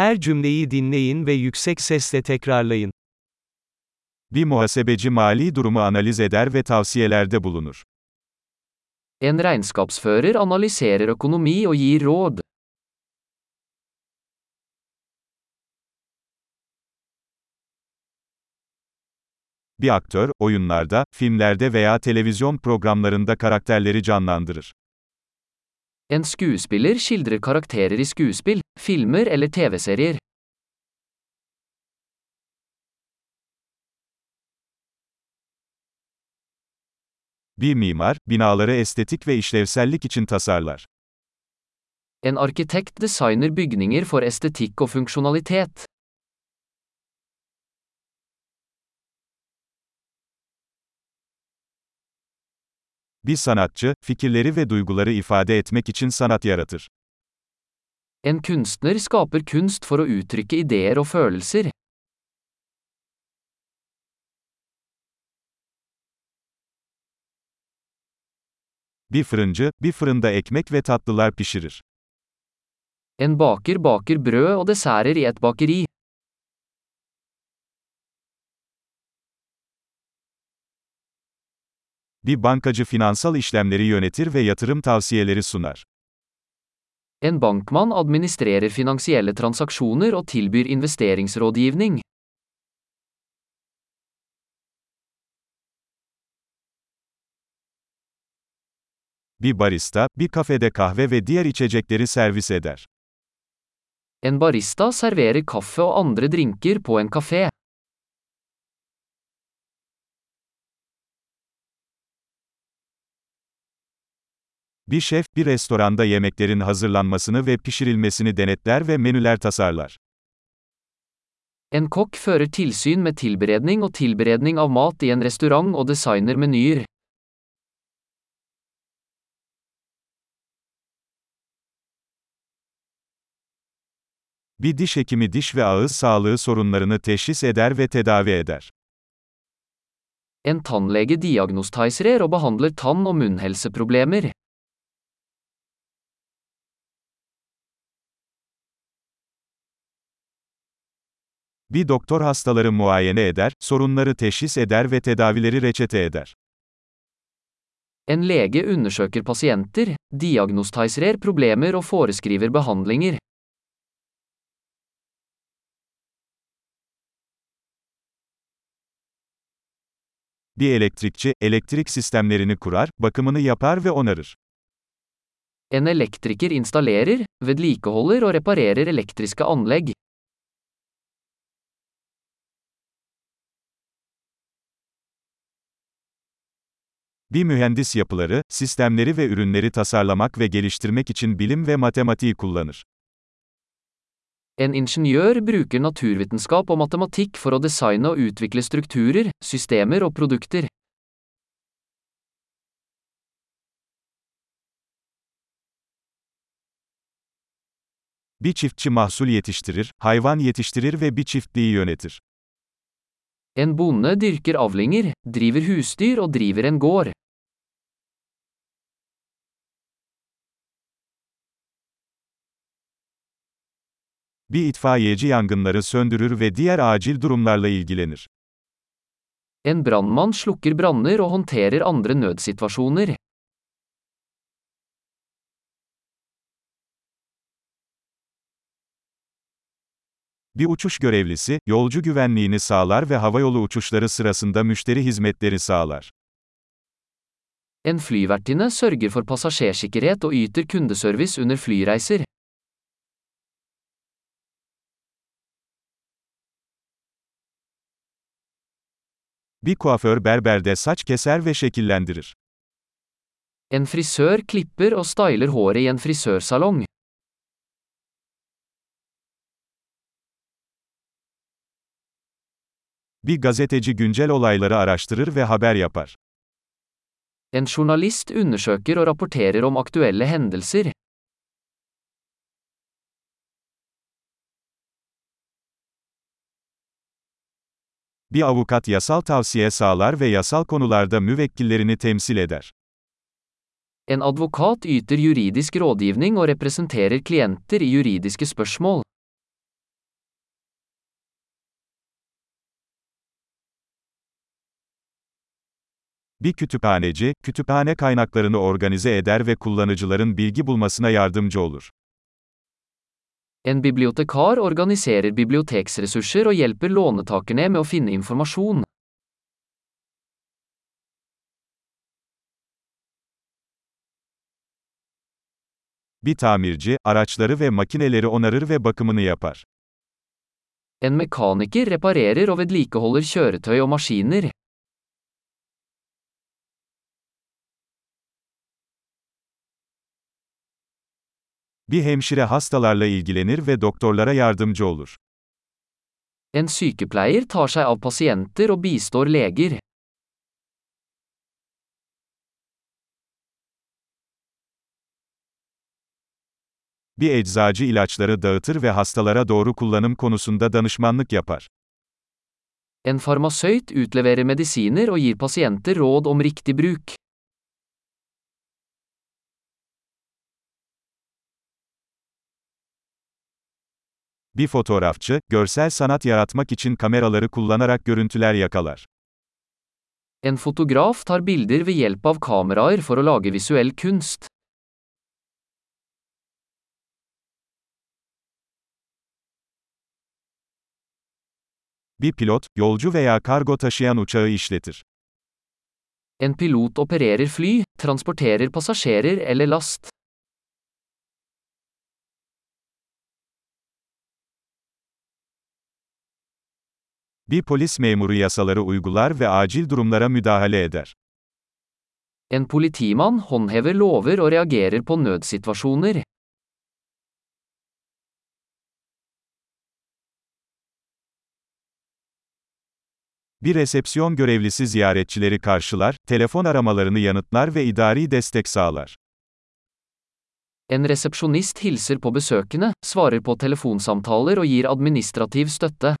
Her cümleyi dinleyin ve yüksek sesle tekrarlayın. Bir muhasebeci mali durumu analiz eder ve tavsiyelerde bulunur. En regnskapsfører analyserer økonomi og gir råd. Bir aktör, oyunlarda, filmlerde veya televizyon programlarında karakterleri canlandırır. En skuespiller skildrer karakterer i skuespill, filmer eller TV-serier. Bir mimar, binaları estetik ve işlevsellik için tasarlar. En arkitekt designer bygninger for estetikk og funksjonalitet. Bir sanatçı, fikirleri ve duyguları ifade etmek için sanat yaratır. En kunstner skaper kunst for å uttrykke ideer og følelser. Bir fırıncı, bir fırında ekmek ve tatlılar pişirir. En baker baker brød og desserter i et bakeri. Bir bankacı finansal işlemleri yönetir ve yatırım tavsiyeleri sunar. En bankmann administrerer finansielle transaksjoner og tilbyr investeringsrådgivning. Bir barista, bir kafede kahve ve diğer içecekleri servis eder. En barista serverer kaffe og andre drinker på en kafé. Bir şef, bir restoranda yemeklerin hazırlanmasını ve pişirilmesini denetler ve menüler tasarlar. En kokk fører tilsyn med tilberedning og tilberedning av mat i en restaurant og designer menyer. Bir diş hekimi diş ve ağız sağlığı sorunlarını teşhis eder ve tedavi eder. En tannlege diagnostiserer og behandler tann- og munnhelseproblemer. Bir doktor hastaları muayene eder, sorunları teşhis eder ve tedavileri reçete eder. En lege undersøker pasienter, diagnostiserer problemer og foreskriver behandlinger. Bir elektrikçi, elektrik sistemlerini kurar, bakımını yapar ve onarır. En elektriker installerer, vedlikeholder og reparerer elektriske anlegg. Bir mühendis yapıları, sistemleri ve ürünleri tasarlamak ve geliştirmek için bilim ve matematiği kullanır. En ingeniør bruker naturvitenskap og matematikk for å designe og utvikle strukturer, systemer og produkter. Bir çiftçi mahsul yetiştirir, hayvan yetiştirir ve bir çiftliği yönetir. En bonde dyrker avlinger, driver husdyr og driver en gård. Bir itfaiyeci yangınları söndürür ve diğer acil durumlarla ilgilenir. En brannmann slukker branner og håndterer andre nødsituasjoner. Bir uçuş görevlisi, yolcu güvenliğini sağlar ve havayolu uçuşları sırasında müşteri hizmetleri sağlar. En flyvertinne sørger for passasjersikkerhet og yter kundeservice under flyreiser. Bir kuaför berberde saç keser ve şekillendirir. En frisør klipper og styler håret i en frisørsalong. Bir gazeteci güncel olayları araştırır ve haber yapar. En journalist undersøker og rapporterer om aktuelle hendelser. Bir avukat yasal tavsiye sağlar ve yasal konularda müvekkillerini temsil eder. En advokat yter juridisk rådgivning og representerer klienter i juridiske spørsmål. Bir kütüphaneci, kütüphane kaynaklarını organize eder ve kullanıcıların bilgi bulmasına yardımcı olur. En bibliotekar organiserer biblioteksressurser og hjelper låntakerne med å finne informasjon. Bir tamirci, araçları ve makineleri onarır ve bakımını yapar. En mekaniker reparerer og vedlikeholder kjøretøy og maskiner. Bir hemşire hastalarla ilgilenir ve doktorlara yardımcı olur. En sykepleier tar seg av pasienter og bistår leger. Bir eczacı ilaçları dağıtır ve hastalara doğru kullanım konusunda danışmanlık yapar. En farmasøyt utleverer medisiner og gir pasienter råd om riktig bruk. Bir fotoğrafçı, görsel sanat yaratmak için kameraları kullanarak görüntüler yakalar. En fotograf tar bilder ved hjelp av kameraer for å lage visuell kunst. Bir pilot, yolcu veya kargo taşıyan uçağı işletir. En pilot opererer fly, transporterer passasjerer eller last. Bir polis memuru yasaları uygular ve acil durumlara müdahale eder. En politimann håndhever lover og reagerer på nødsituasjoner. Bir resepsiyon görevlisi ziyaretçileri karşılar, telefon aramalarını yanıtlar ve idari destek sağlar. En resepsjonist hilser på besøkende, svarer på telefonsamtaler og gir administrativ støtte.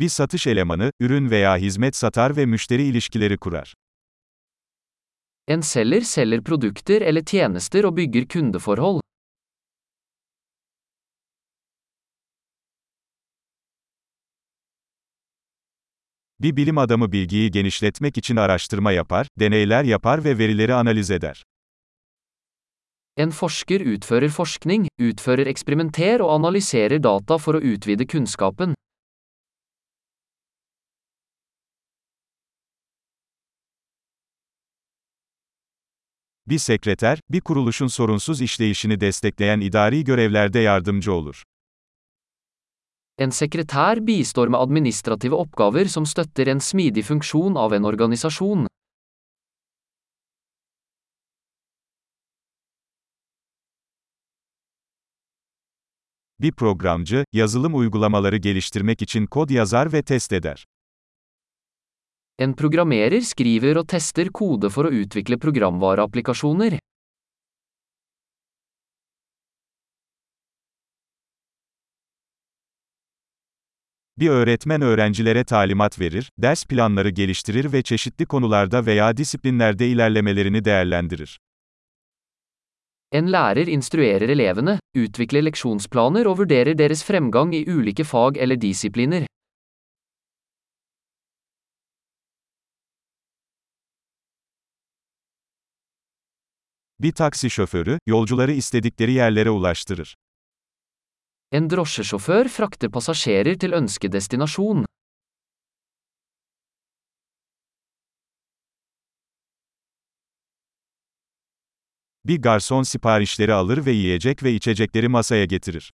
Bir satış elemanı, ürün veya hizmet satar ve müşteri ilişkileri kurar. En selger selger produkter eller tjenester og bygger kundeforhold. Bir bilim adamı bilgiyi genişletmek için araştırma yapar, deneyler yapar ve verileri analiz eder. En forsker utfører forskning, utfører eksperimenter og analyserer data for å utvide kunnskapen. Bir sekreter, bir kuruluşun sorunsuz işleyişini destekleyen idari görevlerde yardımcı olur. En sekretær bistår med administrative oppgaver som støtter en smidig funksjon av en organisasjon. Bir programcı, yazılım uygulamaları geliştirmek için kod yazar ve test eder. En programmerer skriver og tester kode for å utvikle programvareapplikasjoner. Bir öğretmen öğrencilere talimat verir, ders planları geliştirir ve çeşitli konularda veya disiplinlerde ilerlemelerini değerlendirir. En lærer instruerer elevene, utvikler leksjonsplaner og vurderer deres fremgang i ulike fag eller disipliner. Bir taksi şoförü, yolcuları istedikleri yerlere ulaştırır. En drosjesjåfør frakter passasjerer til ønskedestinasjon. Bir garson siparişleri alır ve yiyecek ve içecekleri masaya getirir.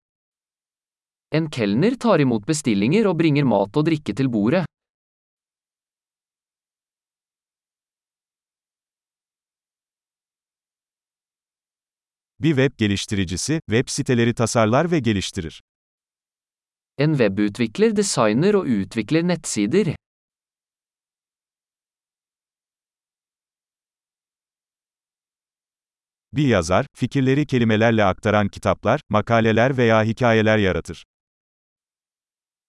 En kelner tar imot bestillinger og bringer mat og drikke til bordet. Bir web geliştiricisi, web siteleri tasarlar ve geliştirir. En webutvikler designer og utvikler nettsider. Bir yazar, fikirleri kelimelerle aktaran kitaplar, makaleler veya hikayeler yaratır.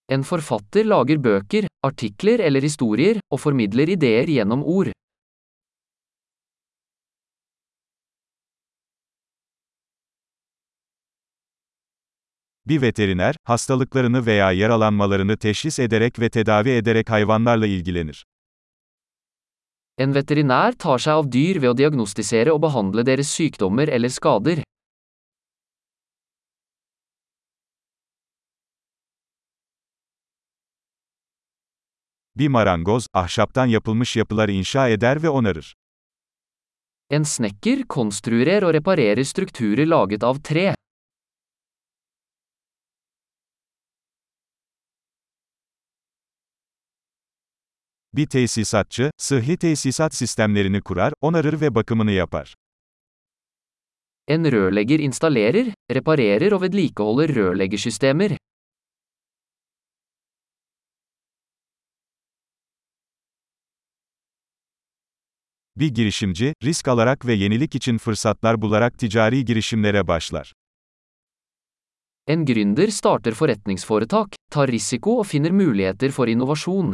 En forfatter lager bøker, artikler eller historier, og formidler ideer gjennom ord. Bir veteriner, hastalıklarını veya yaralanmalarını teşhis ederek ve tedavi ederek hayvanlarla ilgilenir. En veterinær tar seg av dyr ved å diagnostisere og behandle deres sykdommer eller skader. Bir marangoz, ahşaptan yapılmış yapılar inşa eder ve onarır. En snekker konstruerer og reparerer strukturer laget av tre. Bir tesisatçı, sıhhi tesisat sistemlerini kurar, onarır ve bakımını yapar. En rørlegger installerer, reparerer og vedlikeholder rørleggersystemer. Bir girişimci, risk alarak ve yenilik için fırsatlar bularak ticari girişimlere başlar. En gründer starter forretningsforetak, tar risiko og finner muligheter for innovasjon.